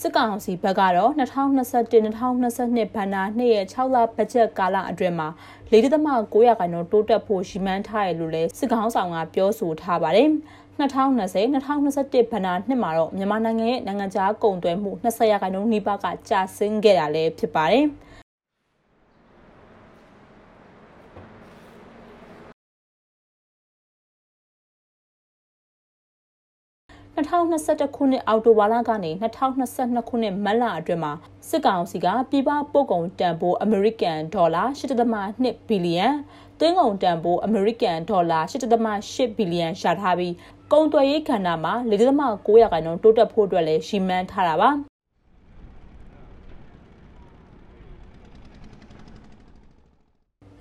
စစ်ကောင်စီဘက်ကတော့2021-2022ဘဏ္ဍာနှစ်ရဲ့6လဘတ်ဂျက်ကာလအတွင်းမှာ4.9ရာခိုင်နှုန်းတိုးတက်ဖို့ရည်မှန်းထားတယ်လို့လည်းစစ်ကောင်ဆောင်ကပြောဆိုထားပါတယ်။2020-2021ဘဏ္ဍာနှစ်မှာတော့မြန်မာနိုင်ငံရဲ့နိုင်ငံခြားကုန်သွယ်မှု20ရာခိုင်နှုန်းနီးပါးကကျဆင်းခဲ့တာလည်းဖြစ်ပါတယ်။ 2021ခုနှစ်အောက်တိုဘာလကနေ2022ခုနှစ်မတ်လအတွင်းမှာစစ်ကောင်စီကပြည်ပပို့ကုန်တန်ဖိုးအမေရိကန်ဒေါ်လာ8.2ဘီလီယံသွင်းကုန်တန်ဖိုးအမေရိကန်ဒေါ်လာ8.8ဘီလီယံရှာထားပြီးကုန်သွယ်ရေးကဏ္ဍမှာ4.9ရာခိုင်နှုန်းတိုးတက်ဖို့အတွက်လည်းရှီမန်းထားတာပါ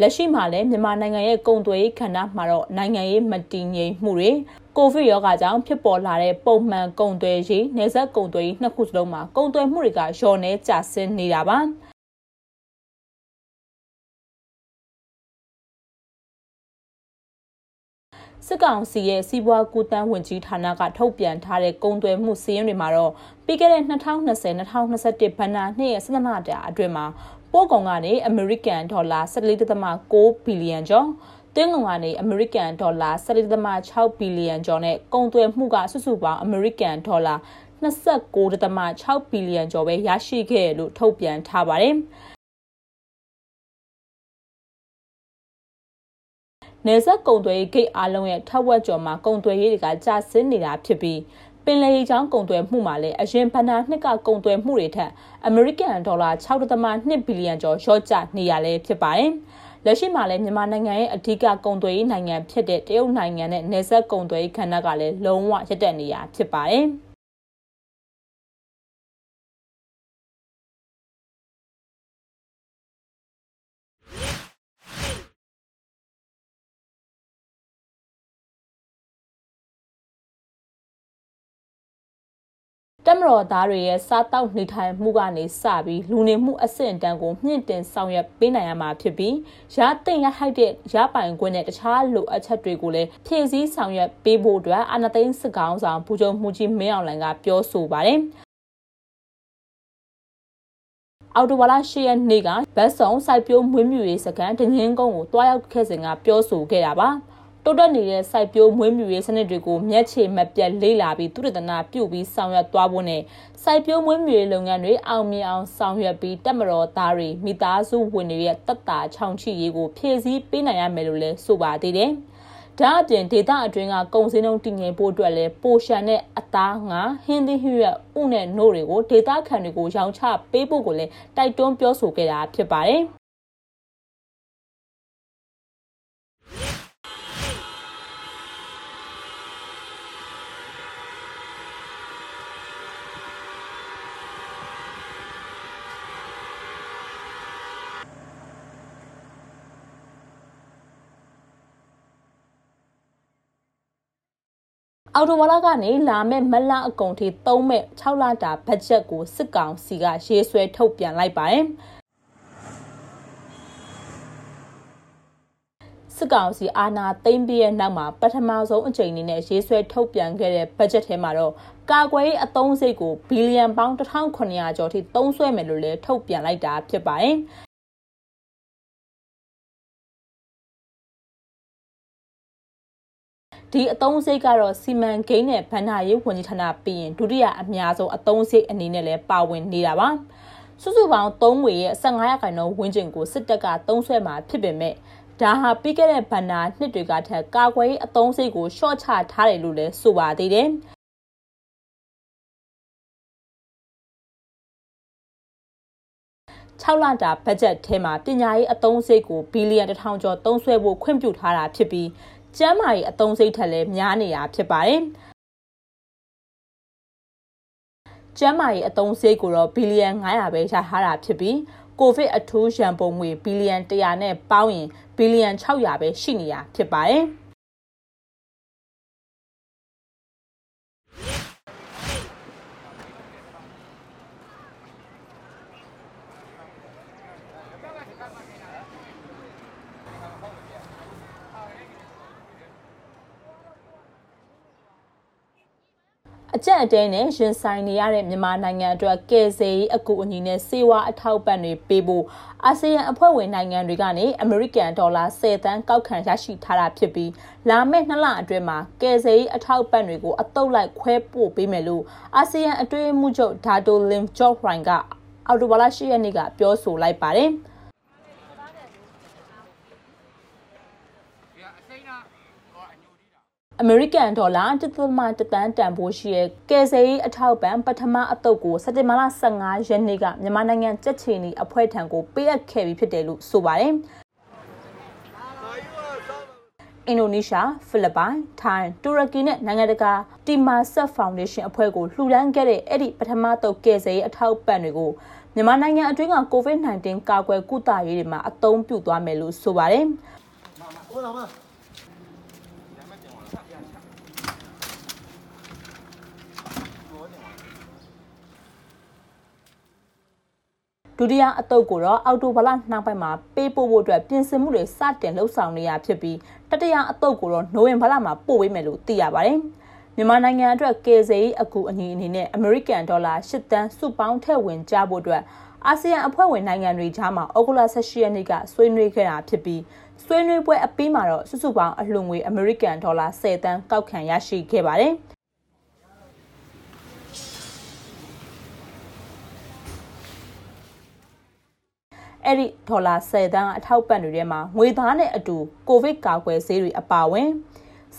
လက်ရှိမှာလည်းမြန်မာနိုင်ငံရဲ့ကုန်သွယ်ရေးခန္ဓာမှာတော့နိုင်ငံရေးမတည်ငြိမ်မှုတွေ ကိုဗစ်ရောဂါကြောင့်ဖြစ်ပေါ်လာတဲ့ပုံမှန်ကုန်သွယ်ရေး၊နေဆက်ကုန်သွယ်ရေးနှစ်ခုစလုံးမှာကုန်သွယ်မှုတွေကလျော့နေကျဆင်းနေတာပါစစ်ကောင်စီရဲ့စီးပွားကူတန်းဝင်ကြီးဌာနကထုတ်ပြန်ထားတဲ့ကုန်သွယ်မှုစီးရင်တွေမှာတော့ပြီးခဲ့တဲ့2020-2021ဘဏ္ဍာနှစ်ရဲ့စနစ်တာအတွင်းမှာပို့ကုန်ကနေအမေရိကန်ဒေါ်လာ14.6ဘီလီယံကျော် သွင်းကုန်ကနေအမေရိကန်ဒေါ်လာ14.6ဘီလီယံကျော်နဲ့ကုန်သွယ်မှုကစုစုပေါင်းအမေရိကန်ဒေါ်လာ29.6ဘီလီယံကျော်ပဲရရှိခဲ့လို့ထုတ်ပြန်ထားပါတယ်။နေဆက်ကုံသွယ်ရေးဂိတ်အားလုံးရဲ့ထက်ဝက်ကျော်မှာကုံသွယ်ရေးတွေကကျဆင်းနေတာဖြစ်ပြီးပင်လယ်ချောင်းကုံသွယ်မှုမှာလည်းအရင်ဘဏ္ဍာနှစ်ကကုံသွယ်မှုတွေထက်အမေရိကန်ဒေါ်လာ6.2ဘီလီယံကျော်လျှော့ကျနေရလဲဖြစ်ပါတယ်။ လက်ရှိမှာလည်းမြန်မာနိုင်ငံရဲ့အဓိကကုန်သွယ်ရေးနိုင်ငံဖြစ်တဲ့တရုတ်နိုင်ငံနဲ့နယ်စပ်ကုန်သွယ်ရေးခန္ဓာကလည်းလုံးဝရပ်တန့်နေရဖြစ်ပါတယ်။ တက်မတော်သားတွေရဲ့စားတောက်နေထိုင်မှုကနေစပြီးလူနေမှုအဆင့်အတန်းကိုမြင့်တင်ဆောင်ရွက်ပေးနိုင်ရမှာဖြစ်ပြီးရတဲ့ရဟိုက်တဲ့ရပိုင်ခွင့်နဲ့တခြားလိုအပ်ချက်တွေကိုလည်းဖြည့်ဆည်းဆောင်ရွက်ပေးဖို့အတွက်အာဏာသိမ်းစစ်ကောင်ဆောင်ပူဇုံမှုကြီးမင်းအောင်လှိုင်ကပြောဆိုပါတယ်အော်တိုဝါလာရှရက်နေ့ကဘတ်ဆောင်စိုက်ပျိုးမွေးမြူရေးစကန်တငင်းကုန်းကိုတွားရောက်ခဲ့စဉ်ကပြောဆိုခဲ့တာပါ။ တိုးတက်နေတဲ့စိုက်ပျိုးမွေးမြူရေးစနစ်တွေကိုမျက်ခြေမပြတ်လေ့လာပြီးသူရတနာပြုပြီးဆောင်ရွက်သွားဖို့နဲ့စိုက်ပျိုးမွေးမြူရေးလုပ်ငန်းတွေအောင်မြင်အောင်ဆောင်ရွက်ပြီးတက်မတော်သားတွေမိသားစုဝင်တွေရဲ့တက်တာချောင်ချီရေးကိုဖြည့်ဆည်းပေးနိုင်ရမယ်လို့လည်းဆိုပါသေးတယ်။ဒါအပြင်ဒေတာအတွင်းကကုံစင်းလုံးတည်ငြိမ်ဖို့အတွက်လည်းပိုရှန်တဲ့အသားငါဟင်းသီးဟရွက်ဥနဲ့နို့တွေကိုဒေတာခံတွေကိုရောင်းချပေးဖို့ကိုလည်းတိုက်တွန်းပြောဆိုခဲ့တာဖြစ်ပါတယ်။ အော်တိုဝါလာကနေလာမဲ့မလအကုန်ထိသုံးမဲ့6လတာဘတ်ဂျက်ကိုစစ်ကောင်စီကရေးဆွဲထုတ်ပြန်လိုက်ပါတယ်စစ်ကောင်စီအာဏာသိမ်းပြီးတဲ့နောက်မှာပထမဆုံးအကြိမ်အနေနဲ့ရေးဆွဲထုတ်ပြန်ခဲ့တဲ့ဘတ်ဂျက်ထဲမှာတော့ကာကွယ်ရေးအသုံးစရိတ်ကိုဘီလီယံပေါင်း1900ကျော်ထိသုံးစွဲမယ်လို့လည်းထုတ်ပြန်လိုက်တာဖြစ်ပါတယ် ဒီအသုံးစိတ်ကတော့စီမံကိန်းနဲ့ဗန္ဓာရေးဝန်ကြီးဌာနပြီးရင်ဒုတိယအများဆုံးအသုံးစိတ်အနေနဲ့လည်းပါဝင်နေတာပါစုစုပေါင်း3ငွေရဲ့15ရာခိုင်နှုန်းဝန်းကျင်ကိုစစ်တပ်ကသုံးဆွဲမှာဖြစ်ပေမဲ့ဒါဟာပြီးခဲ့တဲ့ဗန္ဓာနှစ်တွေကထက်ကာကွယ်ရေးအသုံးစိတ်ကိုရှော့ချထားတယ်လို့လည်းဆိုပါသေးတယ်6လတာဘတ်ဂျက်ထဲမှာပညာရေးအသုံးစရိတ်ကိုဘီလီယံ1000ကျော်သုံးစွဲဖို့ခွင့်ပြုထားတာဖြစ်ပြီး ကျန်းမာရေးအသုံးစိတ်ထက်လည်းများနေတာဖြစ်ပါတယ်။ကျန်းမာရေးအသုံးစရိတ်ကိုတော့ဘီလီယံ900ပဲရထားတာဖြစ်ပြီးကိုဗစ်အထူးရန်ပုံငွေဘီလီယံ100နဲ့ပေါင်းရင်ဘီလီယံ600ပဲရှိနေတာဖြစ်ပါတယ်။ အကြက်အတဲနဲ့ရင်ဆိုင်နေရတဲ့မြန်မာနိုင်ငံအတွက်ကယ်ဆယ်ရေးအကူအညီနဲ့စေဝါအထောက်ပံ့တွေပေးဖို့အာဆီယံအဖွဲ့ဝင်နိုင်ငံတွေကနေအမေရိကန်ဒေါ်လာ10သန်းကောက်ခံရရှိထားတာဖြစ်ပြီးလာမယ့်နှစ်လအတွင်းမှာကယ်ဆယ်ရေးအထောက်ပံ့တွေကိုအတုပ်လိုက်ခွဲပို့ပေးမယ်လို့အာဆီယံအတွင်းမှုချုပ်ဒါတိုလင်ဂျော့ရိုင်ကအော်တိုဘာလ10ရက်နေ့ကပြောဆိုလိုက်ပါတယ်။အမေ ရိကန်ဒေါ်လာ1.1တန်တန်ဖိုးရှိတဲ့ကယ်ဆယ်ရေးအထောက်ပံ့ပထမအတုပ်ကိုစက်တင်ဘာလ15ရက်နေ့ကမြန်မာနိုင်ငံကြက်ချီနီအဖွဲ့ထံကိုပေးအပ်ခဲ့ပြီးဖြစ်တယ်လို့ဆိုပါတယ်။အင်ဒိုနီးရှားဖိလစ်ပိုင်ထိုင်းတူရကီနဲ့နိုင်ငံတကာတီမာဆက်ဖောင်ဒေးရှင်းအဖွဲ့ကိုလှူဒန်းခဲ့တဲ့အဲ့ဒီပထမတုပ်ကယ်ဆယ်ရေးအထောက်ပံ့တွေကိုမြန်မာနိုင်ငံအတွင်းက COVID-19 ကာကွယ်ကုသရေးတွေမှာအသုံးပြုသွားမယ်လို့ဆိုပါတယ်။ ဒုတိယအတုပ်ကိုတော့အော်တိုဘလနှောင်းပိုင်းမှာပေးပို့ဖို့အတွက်ပြင်ဆင်မှုတွေစတင်လှုပ်ဆောင်နေရဖြစ်ပြီးတတိယအတုပ်ကိုတော့နိုဝင်ဘာလမှာပို့ပေးမယ်လို့သိရပါတယ်။မြန်မာနိုင်ငံအတွက်ကယ်ဆယ်ရေးအကူအညီအနေနဲ့အမေရိကန်ဒေါ်လာ၈တန်းစုပေါင်းထည့်ဝင်ကြဖို့အတွက်အာဆီယံအဖွဲ့ဝင်နိုင်ငံတွေကြားမှာဩဂုတ်လ18ရက်နေ့ကဆွေးနွေးခဲ့တာဖြစ်ပြီးဆွေးနွေးပွဲအပြီးမှာတော့စုစုပေါင်းအလှူငွေအမေရိကန်ဒေါ်လာ10တန်းကောက်ခံရရှိခဲ့ပါတယ်။ အဲ့ဒီဒေါ်လာ10သန်းအထောက်ပံ့တွေထဲမှာငွေသားနဲ့အတူကိုဗစ်ကာကွယ်ဆေးတွေအပါအဝင်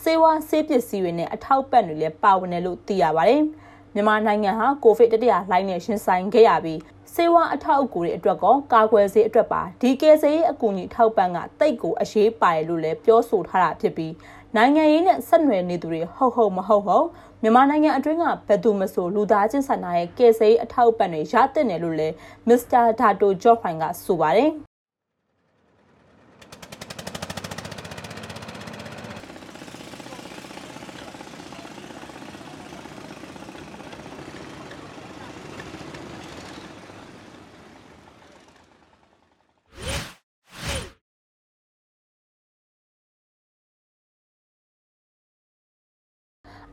ဆေးဝါးဆေးပစ္စည်းတွေနဲ့အထောက်ပံ့တွေလည်းပါဝင်တယ်လို့သိရပါတယ်။မြန်မာနိုင်ငံဟာကိုဗစ်တတိယလှိုင်းနဲ့ရှင်ဆိုင်ခဲ့ရပြီးစေဝါအထောက်အကူတွေအတွက်ကောကာကွယ်ဆေးအတွက်ပါဒီကယ်ဆယ်ရေးအကူအညီထောက်ပံ့ကတိတ်ကိုအရေးပါတယ်လို့လည်းပြောဆိုထားတာဖြစ်ပြီး နိုင်ငံရေးနဲ့ဆက်နွယ်နေသူတွေဟုတ်ဟုတ်မဟုတ်ဟုတ်မြန်မာနိုင်ငံအတွင်းကဘယ်သူမဆိုလူသားချင်းစာနာရဲ့ကယ်ဆယ်ရေးအထောက်အပံ့တွေရတဲ့တယ်လို့လည်းမစ္စတာဒါတိုဂျော့ဖိုင်ကဆိုပါတယ်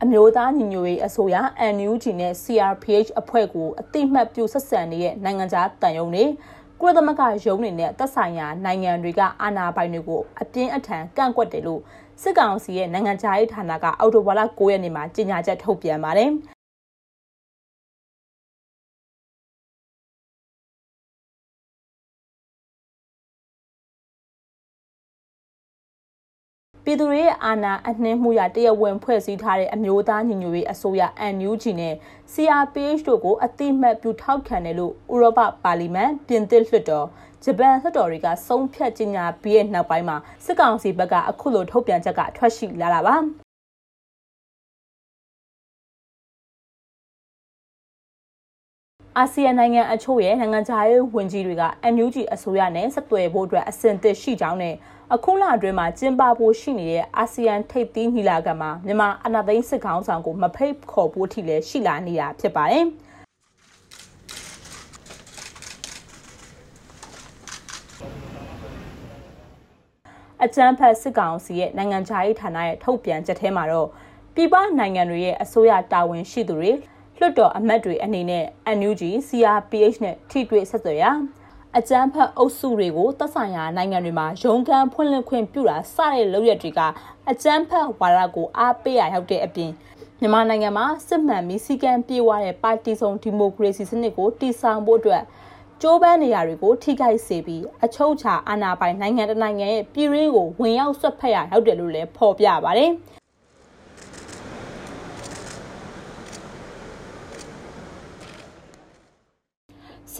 အမျိုးသားညီညွတ်ရေးအစိုးရ NUG နဲ့ CRPH အဖွဲ့ကိုအတိမတ်ပြုဆက်ဆံနေတဲ့နိုင်ငံခြားတန်ယုံတွေကုလသမဂ္ဂရုံးတွေနဲ့သက်ဆိုင်ရာနိုင်ငံတွေကအာဏာပိုင်တွေကိုအပြင်းအထန်ကန့်ကွက်တယ်လို့စစ်ကောင်စီရဲ့နိုင်ငံခြားရေးဌာနကအောက်တိုဘာလ9ရက်နေ့မှာကြေညာချက်ထုတ်ပြန်ပါတယ်။ ပြည်သူတွေရဲ့အာဏာအနှင်းမှုရတရဝင်ဖွဲ့စည်းထားတဲ့အမျိုးသားညီညွတ်ရေးအစိုးရ NUG နဲ့ CRPH တို့ကိုအတိမတ်ပြုထောက်ခံတယ်လို့ဥရောပပါလီမန်ပြင်သစ်လွှတ်တော်ဂျပန်လွှတ်တော်တွေကဆုံးဖြတ်ကြေညာပြီးတဲ့နောက်ပိုင်းမှာစစ်ကောင်စီဘက်ကအခုလိုထုတ်ပြန်ချက်ကထွက်ရှိလာတာပါ အာဆီယံနိုင်ငံအချို့ရဲ့နိုင်ငံခြားရေးဝန်ကြီးတွေက NUG အစိုးရနဲ့ဆက်သွယ်ဖို့အတွက်အဆင်သင့်ရှိကြောင်းနဲ့အခုလအတွင်းမှာကျင်းပဖို့ရှိနေတဲ့အာဆီယံထိပ်သီးညီလာခံမှာမြန်မာအနာသိန်းစစ်ခေါင်းဆောင်ကိုမဖိတ်ခေါ်ဖို့အထိလည်းရှိလာနေတာဖြစ်ပါတယ်။အကြမ်းဖက်စစ်ကောင်စီရဲ့နိုင်ငံခြားရေးဌာနရဲ့ထုတ်ပြန်ချက်ထဲမှာတော့ပြည်ပနိုင်ငံတွေရဲ့အစိုးရတာဝန်ရှိသူတွေ လွှတ်တော်အမတ်တွေအနေနဲ့ NUG, CRPH နဲ့ထိတွေ့ဆက်သွယ်ရာအကြမ်းဖက်အုပ်စုတွေကိုသက်ဆိုင်ရာနိုင်ငံတွေမှာရုံးခန်းဖွင့်လှစ်ခွင့်ပြုတာစတဲ့လုပ်ရက်တွေကအကြမ်းဖက်ဝါဒကိုအားပေးရရောက်တဲ့အပြင်မြန်မာနိုင်ငံမှာစစ်မှန်ပြီးစီကံပြေဝတဲ့ပါတီစုံဒီမိုကရေစီစနစ်ကိုတည်ဆောက်ဖို့အတွက်ကျိုးပန်းနေရာတွေကိုထိခိုက်စေပြီးအချုပ်ချာအာဏာပိုင်နိုင်ငံတနိုင်ငံရဲ့ပြည်ရင်းကိုဝင်ရောက်ဆွတ်ဖက်ရရောက်တယ်လို့လည်းဖော်ပြပါတယ်။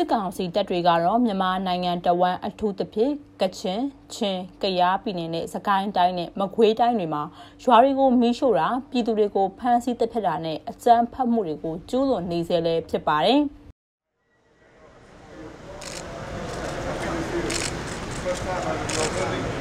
စစ်ကောင်စီတပ်တွေကတော့မြန်မာနိုင်ငံတဝမ်းအထူးသဖြင့်ကချင်ချင်းကယားပြည်နယ်နဲ့စကိုင်းတိုင်းနဲ့မကွေးတိုင်းတွေမှာရွာတွေကိုမီးရှို့တာပြည်သူတွေကိုဖမ်းဆီးတပ်ဖြတ်တာနဲ့အကြမ်းဖက်မှုတွေကိုကျူးလွန်နေစေလဲဖြစ်ပါတယ်။ First time I've